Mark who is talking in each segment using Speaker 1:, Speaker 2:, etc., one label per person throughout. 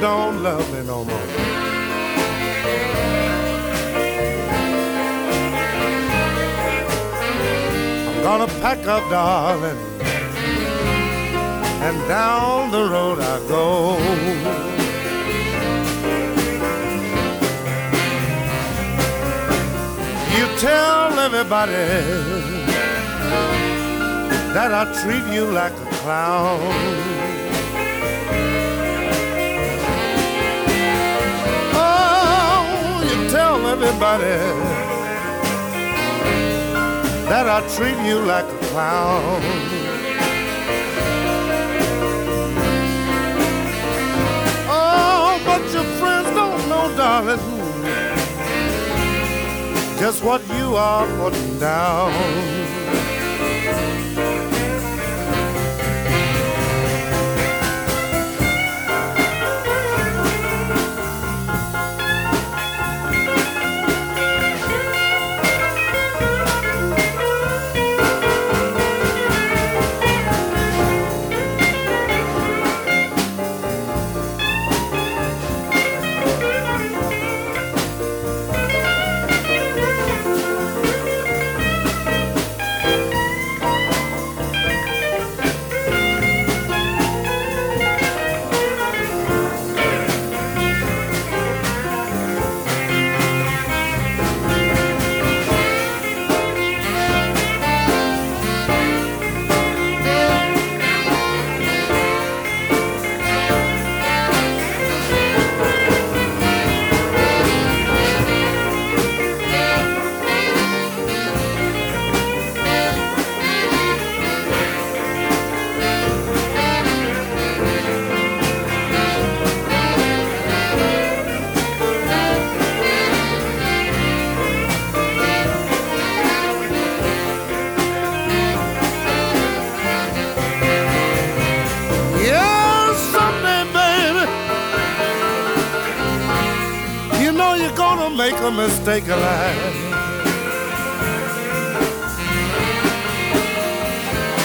Speaker 1: Don't love me no more. I'm gonna pack up, darling, and down the road I go. You tell everybody that I treat you like a clown. Everybody that I treat you like a clown. Oh, but your friends don't know, darling just what you are putting down. A mistake.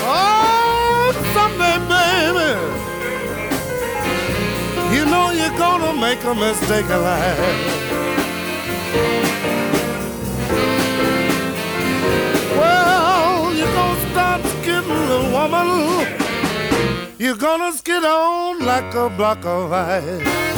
Speaker 1: Oh, someday, baby, you know you're gonna make a mistake of life. Well, you're gonna start skidding, little woman. You're gonna skid on like a block of ice.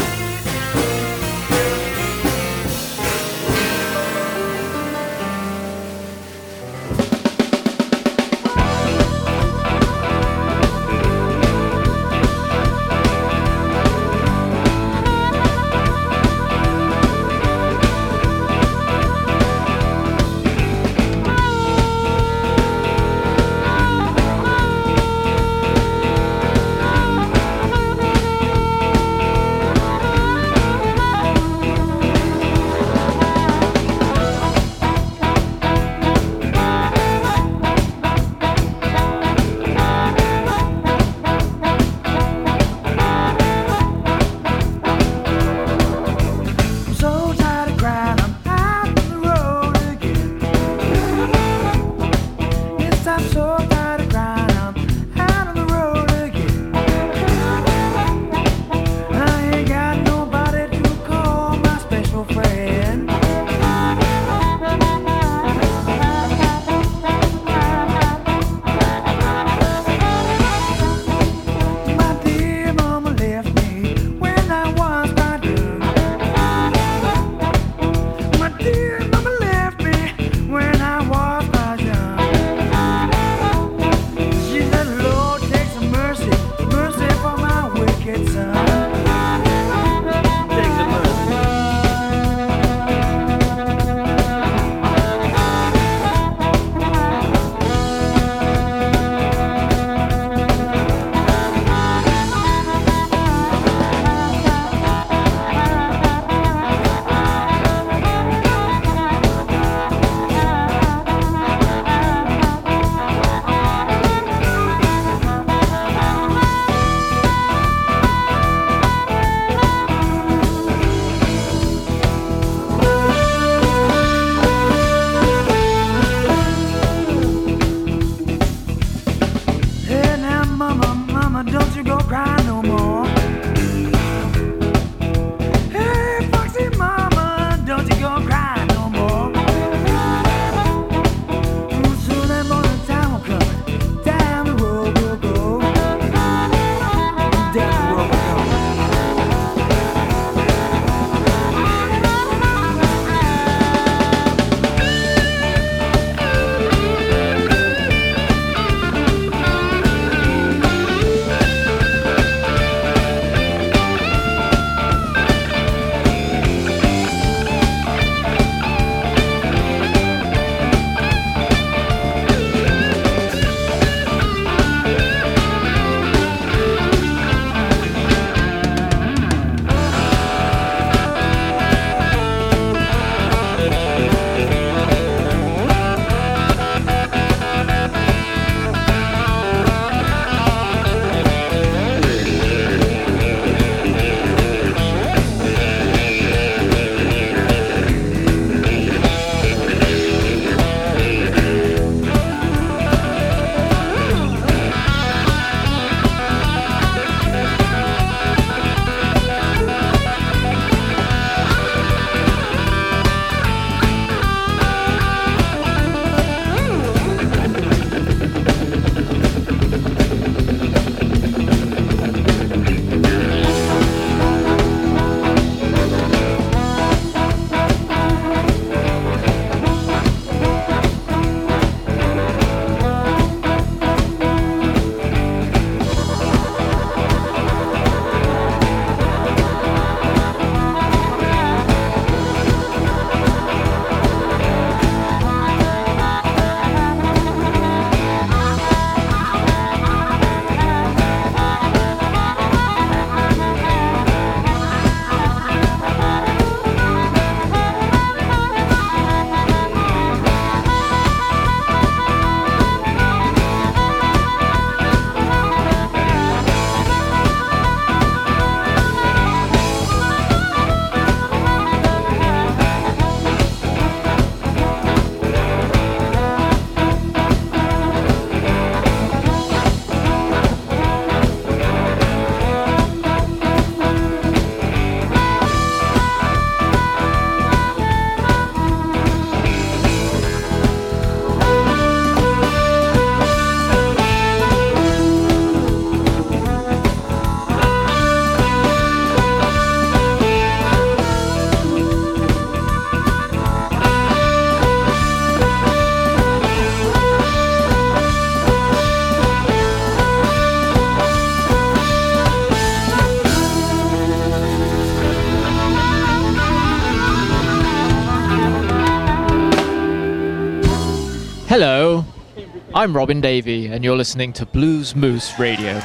Speaker 2: I'm Robin Davey, and you're listening to Blues Moose Radio.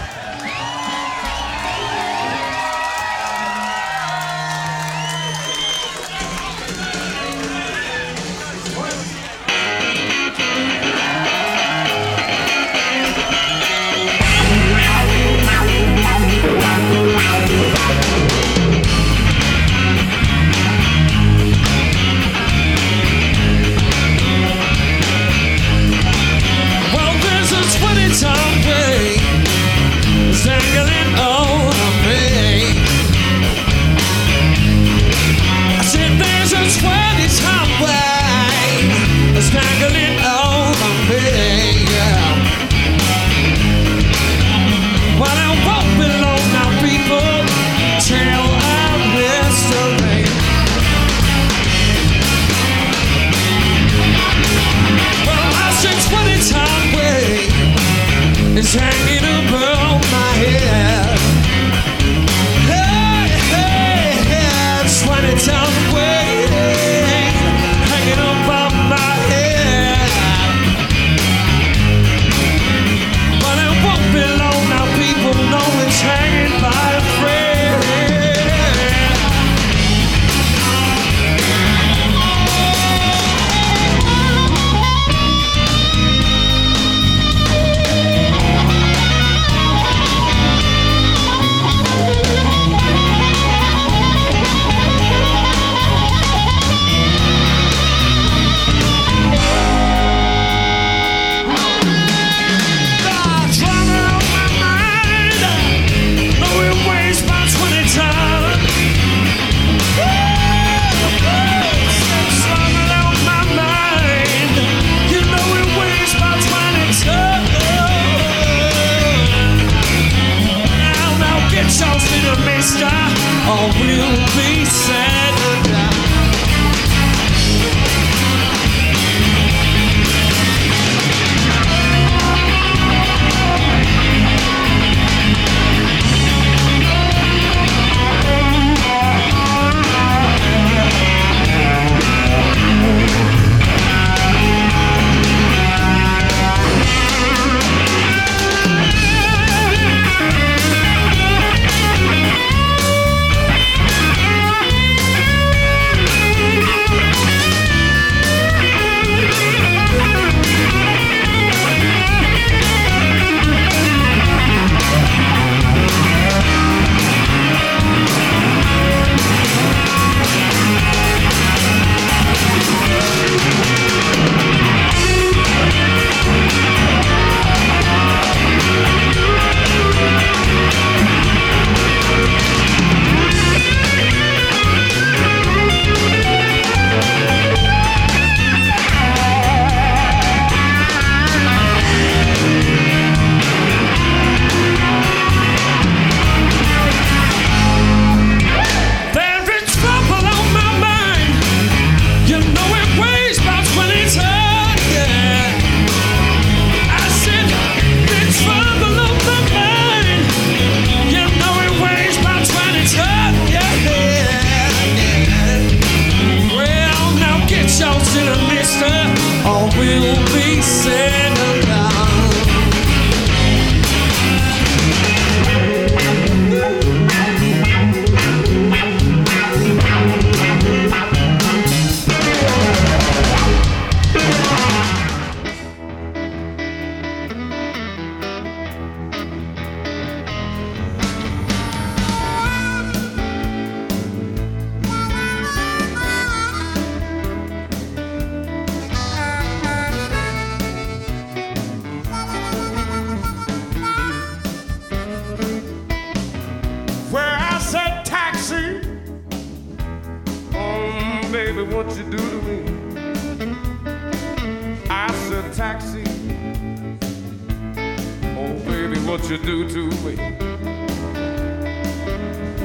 Speaker 3: you do to me.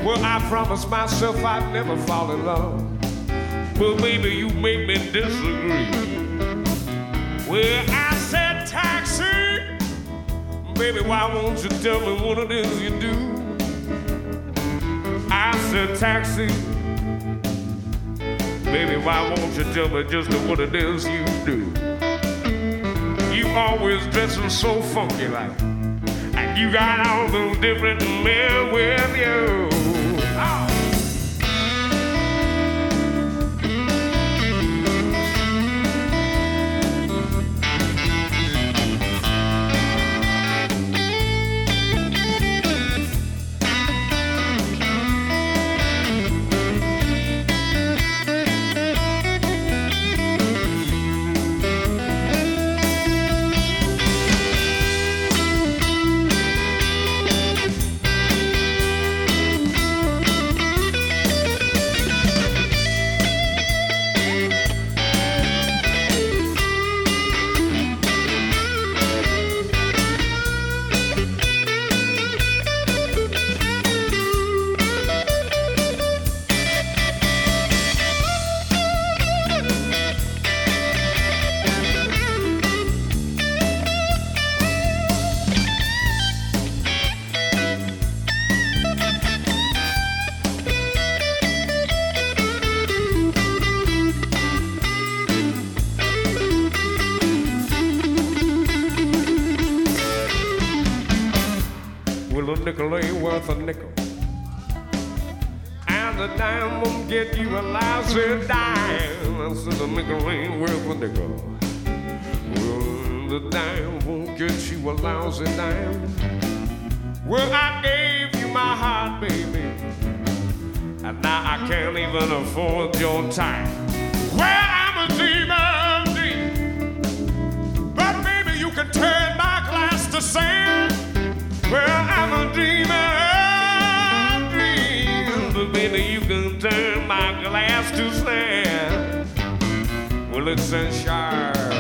Speaker 3: Well, I promised myself I'd never fall in love. Well, baby, you make me disagree. Well, I said taxi, baby, why won't you tell me what it is you do? I said taxi, baby, why won't you tell me just what it is you do? You always dressing so funky like. You got all those different men with you. Nickel ain't worth a nickel. And the dime won't get you a lousy dime. I said the nickel ain't worth a nickel. Well, the dime won't get you a lousy dime. Well, I gave you my heart, baby. And now I can't even afford your time. Well, I'm a dreamer, dream. But baby, you can turn my glass to sand. Well, I'm a dreamer, dream. But baby, you can turn my glass to sand.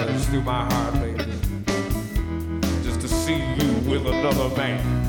Speaker 3: It through my heart, baby. Just to see you with another man.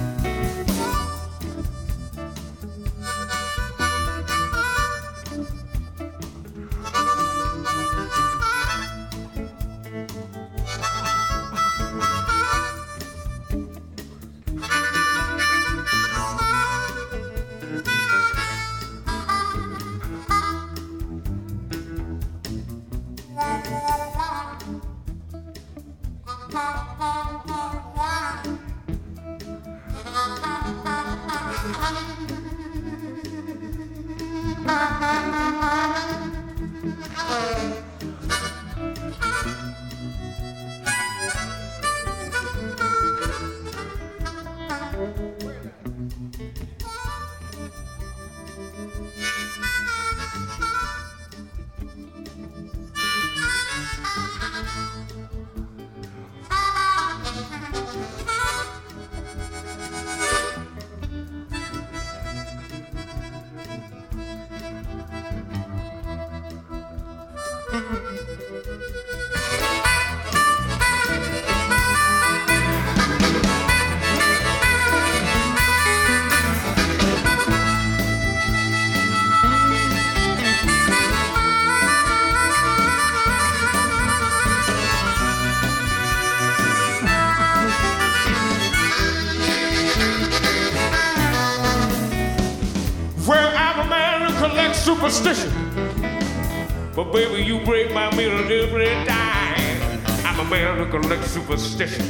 Speaker 3: you break my mirror every time. I'm a man who collects superstition.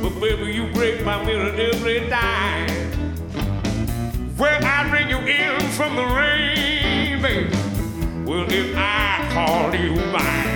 Speaker 3: But baby, you break my mirror every time. Well, I bring you in from the rain, baby. Well, if I call you mine,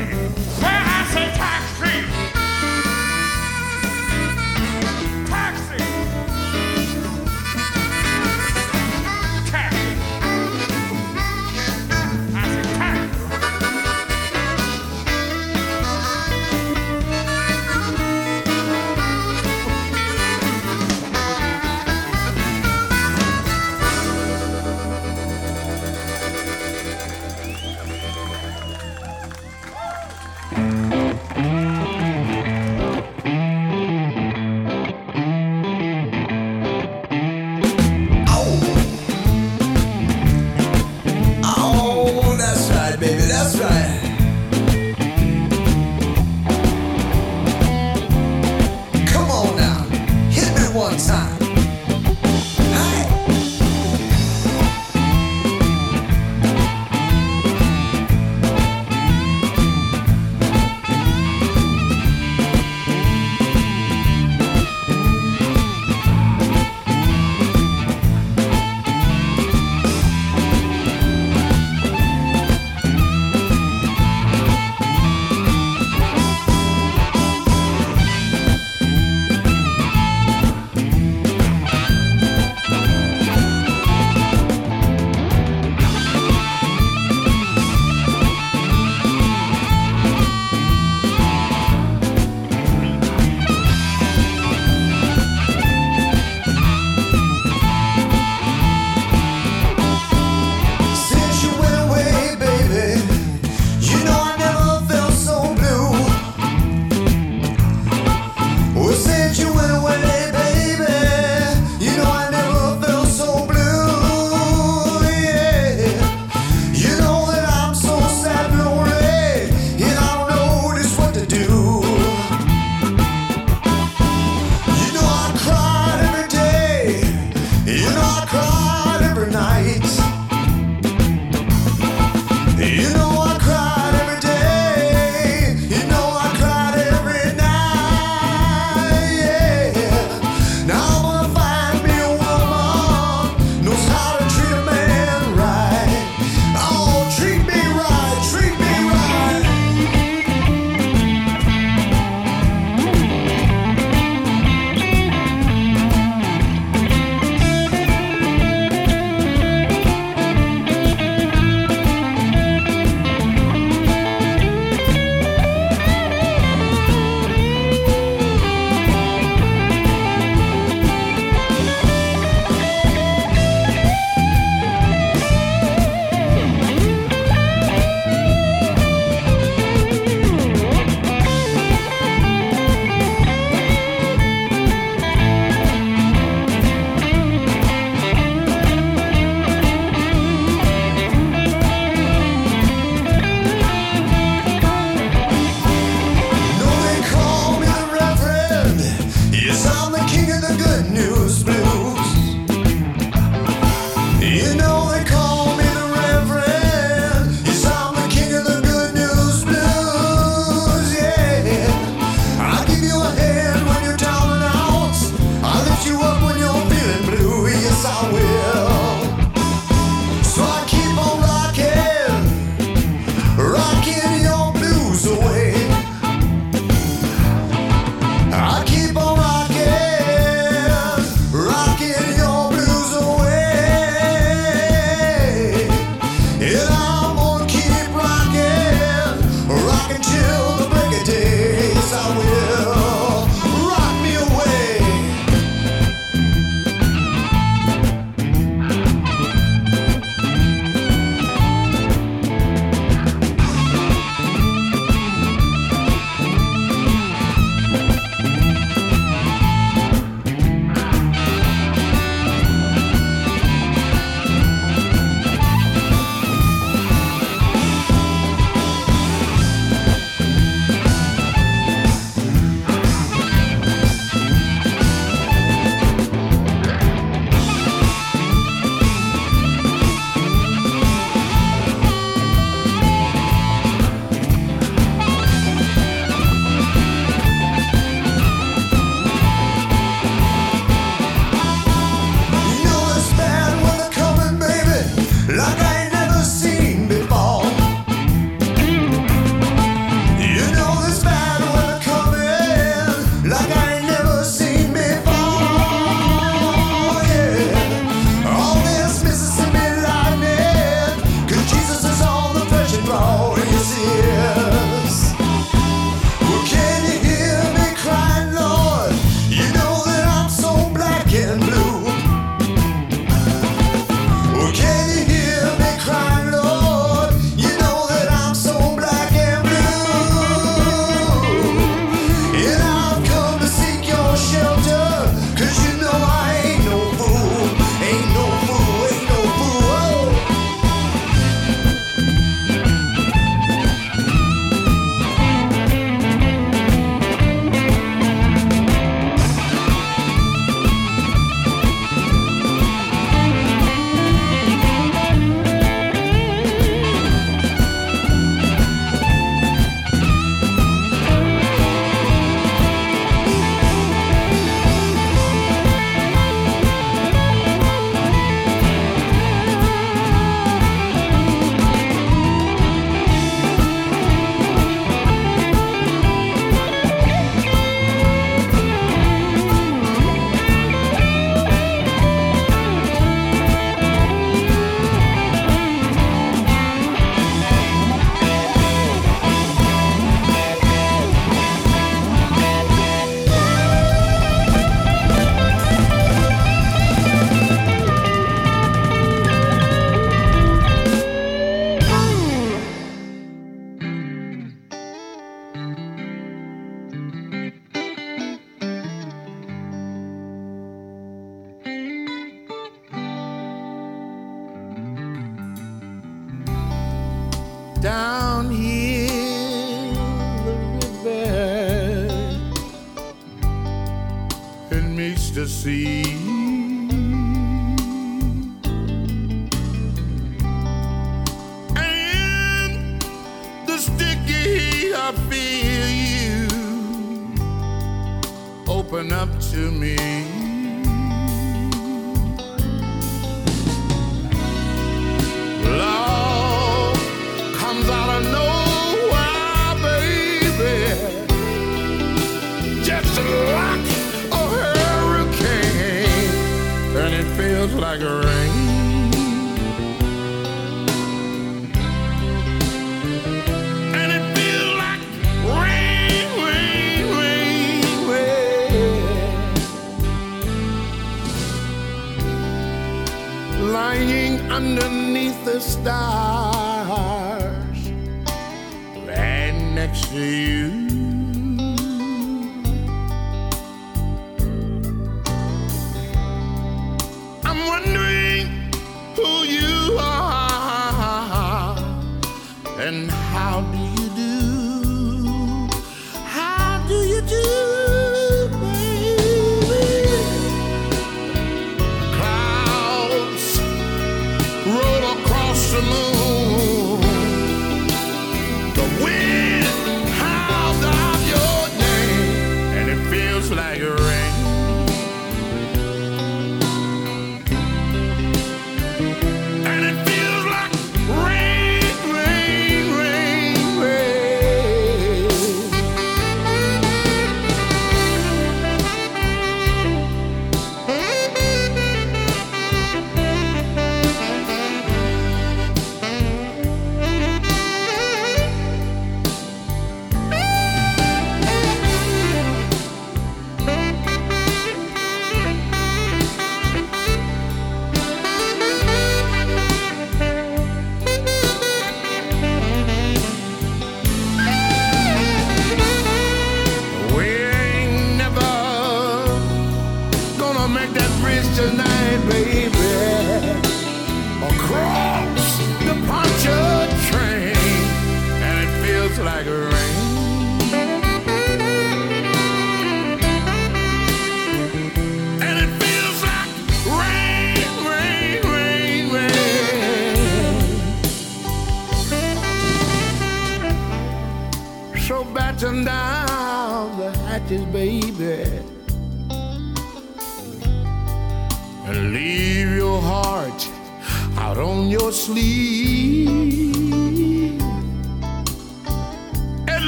Speaker 2: sea.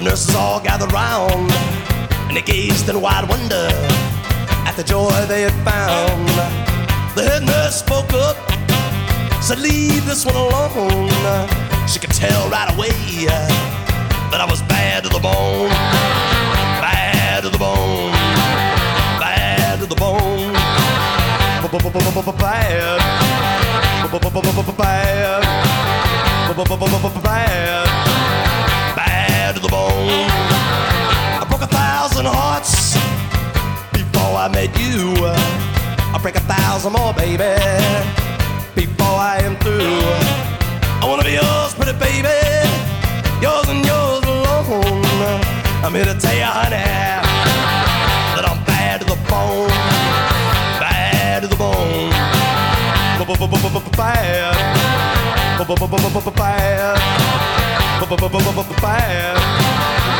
Speaker 4: The nurses all gathered round and they gazed in wide wonder at the joy they had found. The head nurse spoke up, said, Leave this one alone. She could tell right away that I was bad to the bone, bad to the bone, bad to the bone, bad, bad, bad bone. I broke a thousand hearts before I met you. I'll break a thousand more, baby, before I am through. I wanna be yours, pretty baby, yours and yours alone. I'm here to tell you, honey, that I'm bad to the bone, bad to the bone, bad, bad, bad, bad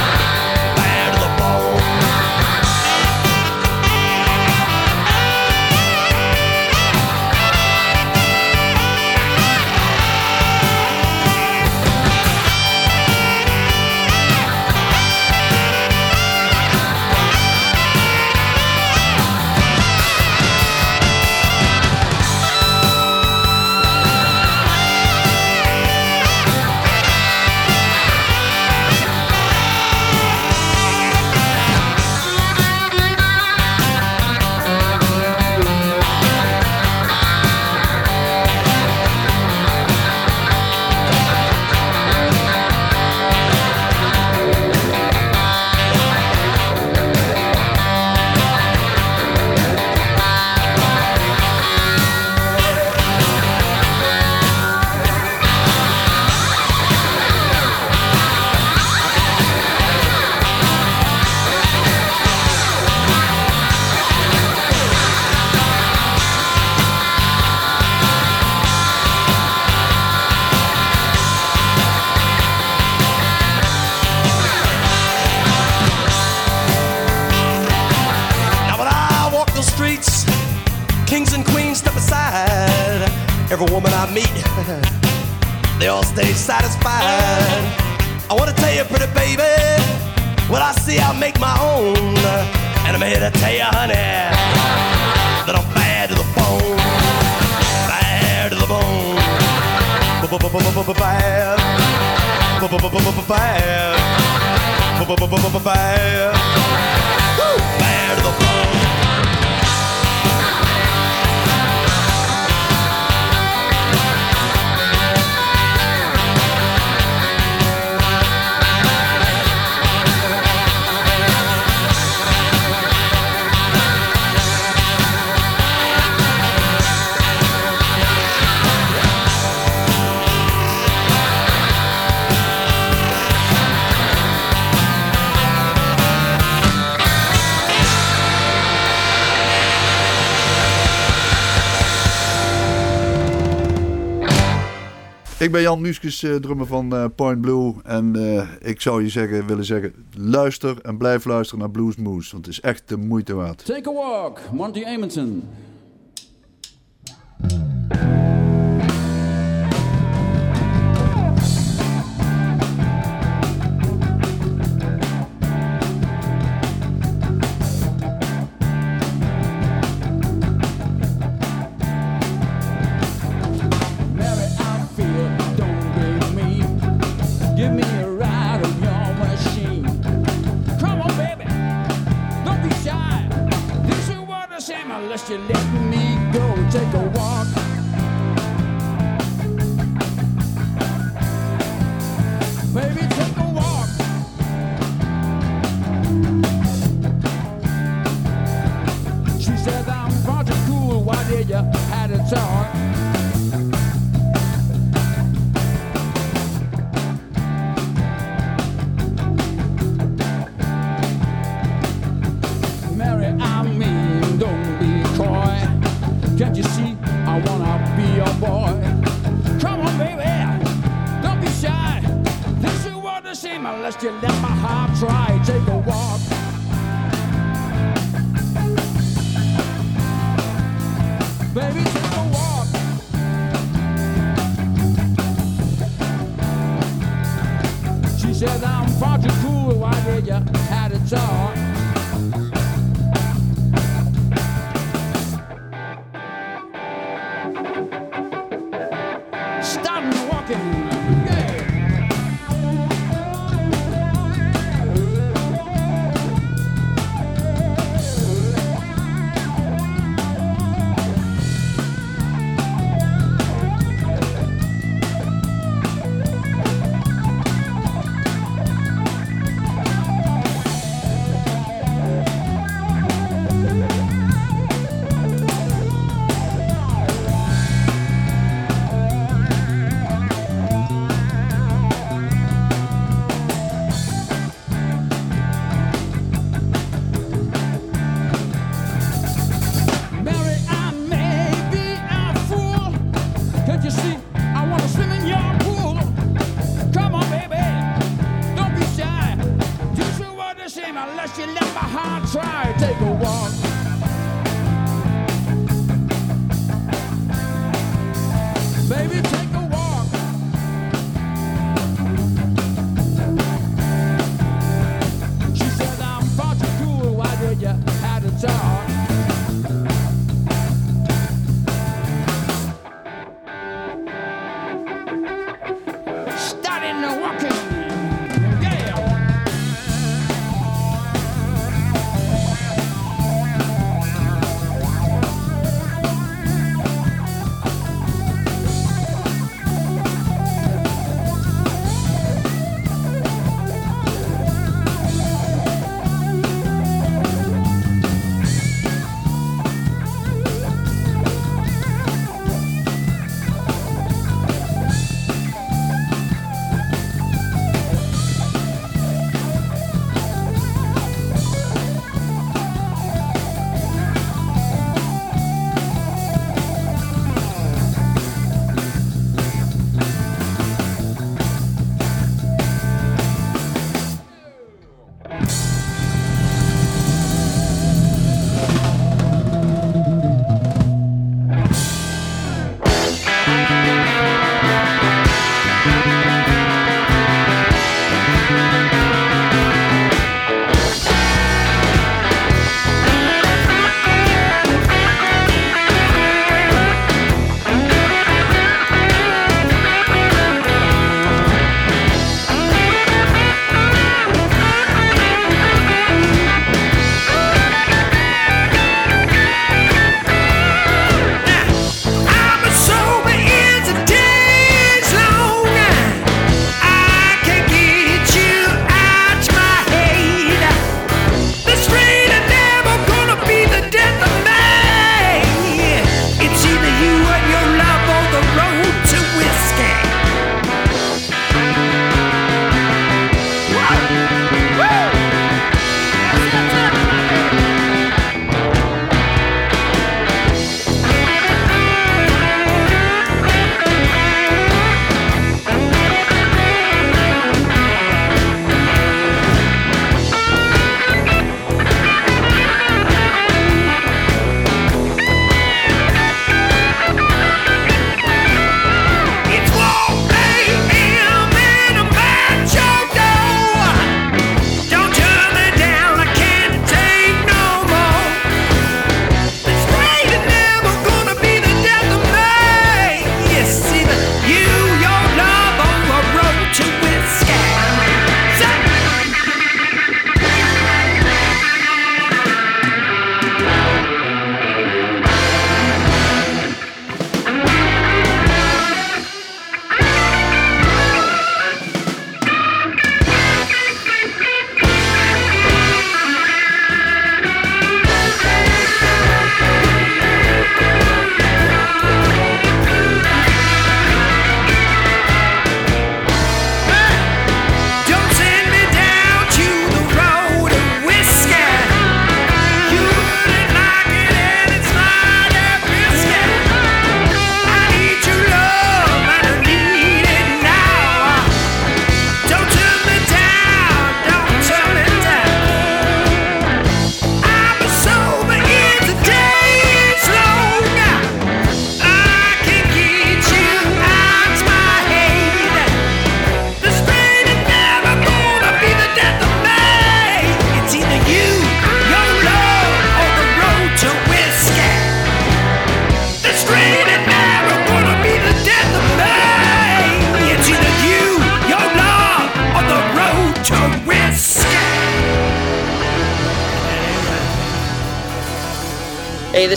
Speaker 4: Every woman I meet, they all stay satisfied. I wanna tell you, pretty baby, what I see I make my own. And I'm here to tell you, honey, that I'm bad to the bone. Bad to the bone. Bad. Bad. Bad. Woo! Bad to the bone.
Speaker 5: Ik ben Jan Muskes, uh, drummer van uh, Point Blue. En uh, ik zou je zeggen, willen zeggen, luister en blijf luisteren naar Blues Moose. Want het is echt de moeite waard.
Speaker 6: Take a walk, Monty Amundsen.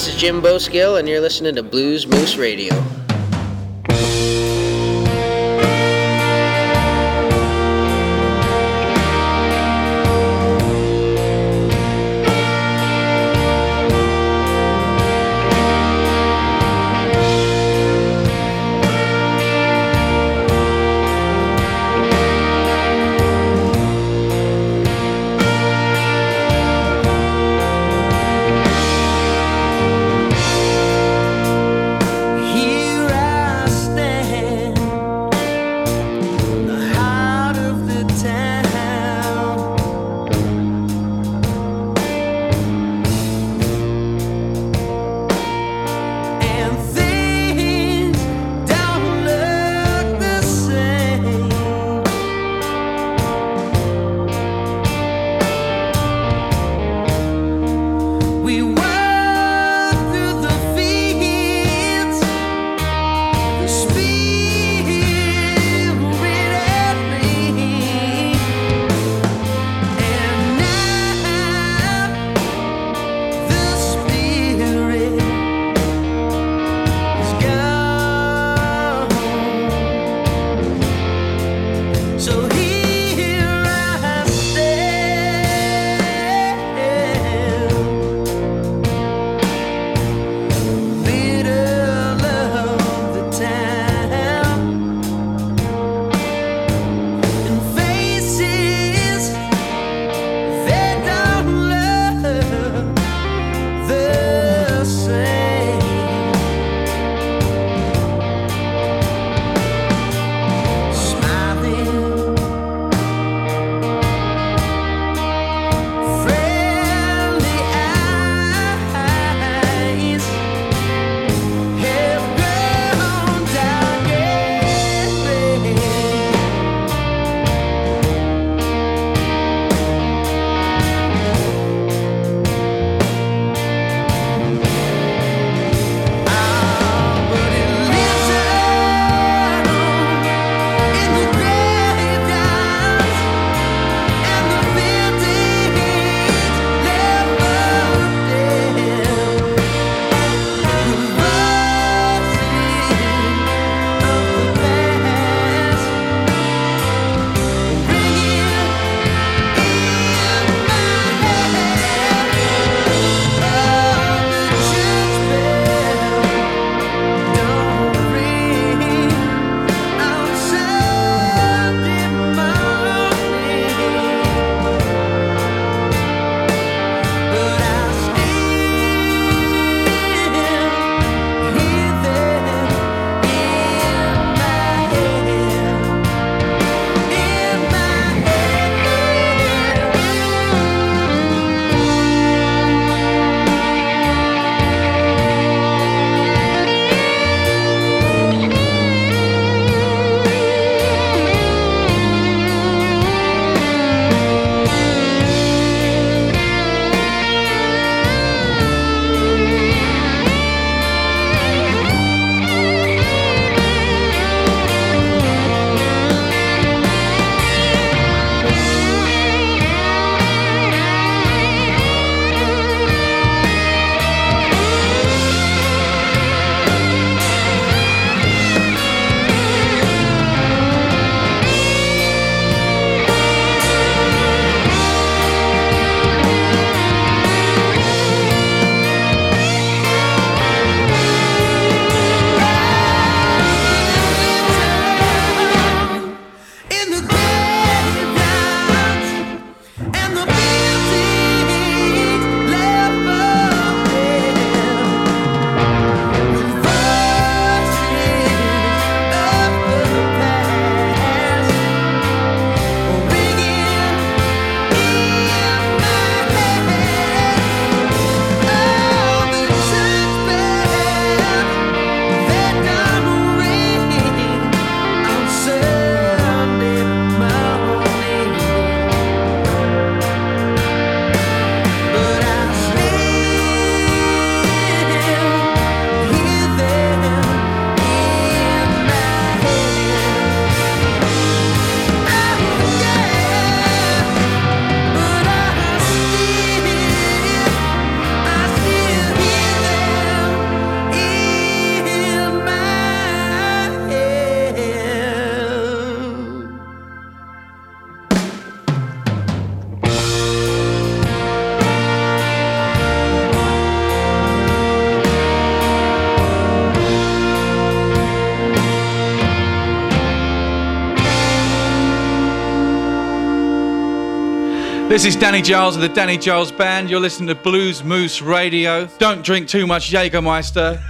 Speaker 7: This is Jim Boskill, and you're listening to Blues Moose Radio.
Speaker 8: This is Danny Giles of the Danny Giles Band. You're listening to Blues Moose Radio. Don't drink too much Jägermeister.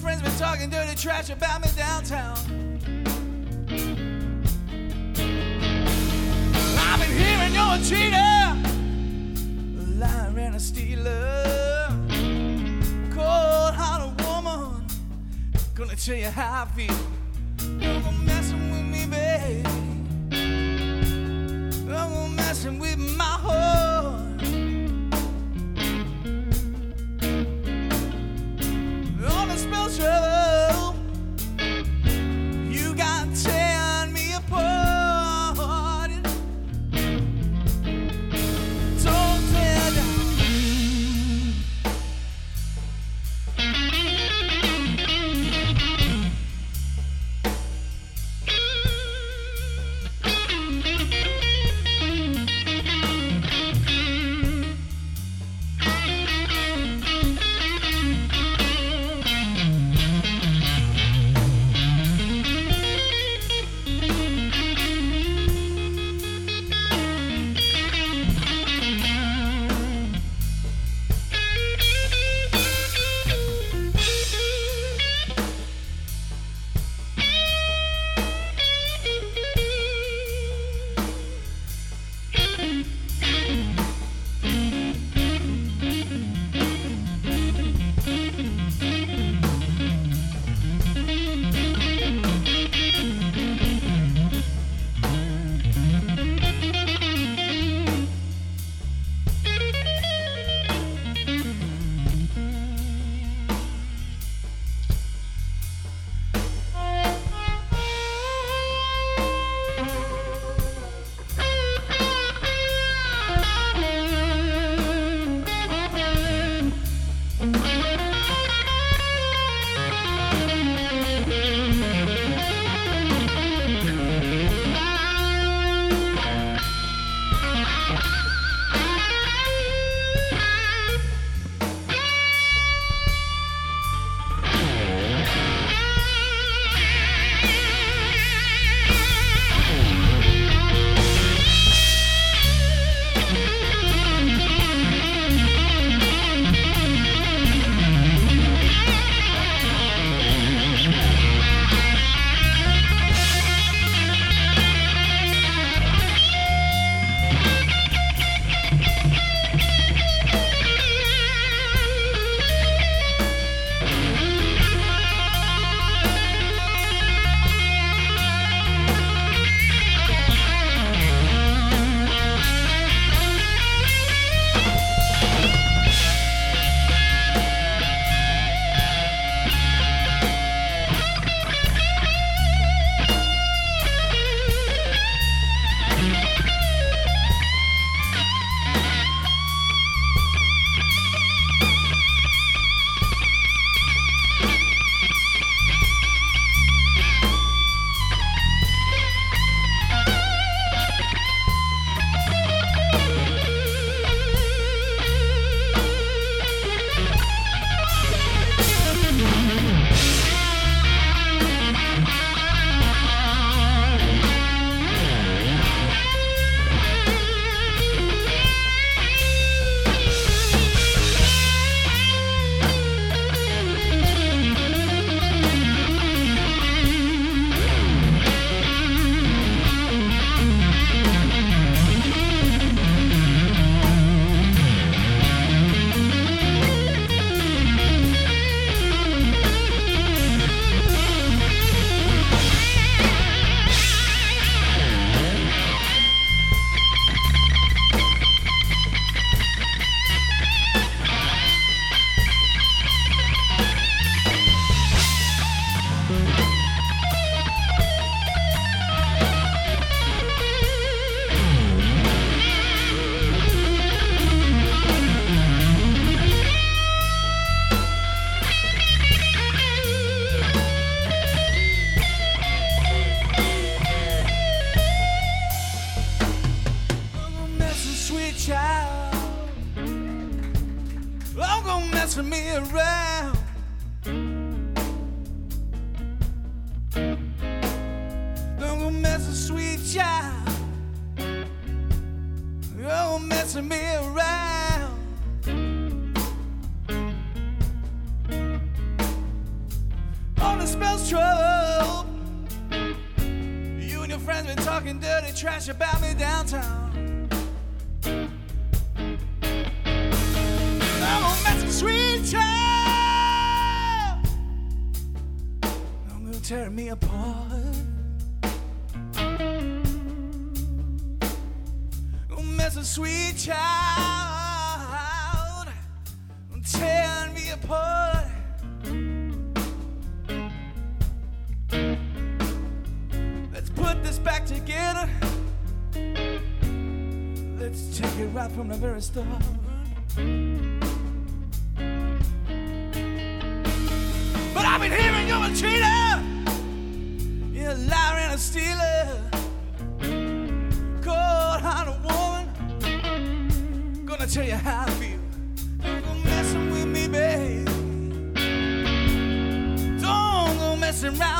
Speaker 9: Friends been talking dirty trash about me downtown. I've been hearing you're a cheater, a liar and a stealer, cold hearted woman. Gonna tell you how I feel. Don't go messing with me, baby. Don't go messing with and a stealer. Cold hearted woman. Gonna tell you how I feel. Don't go messing with me, babe. Don't go messing around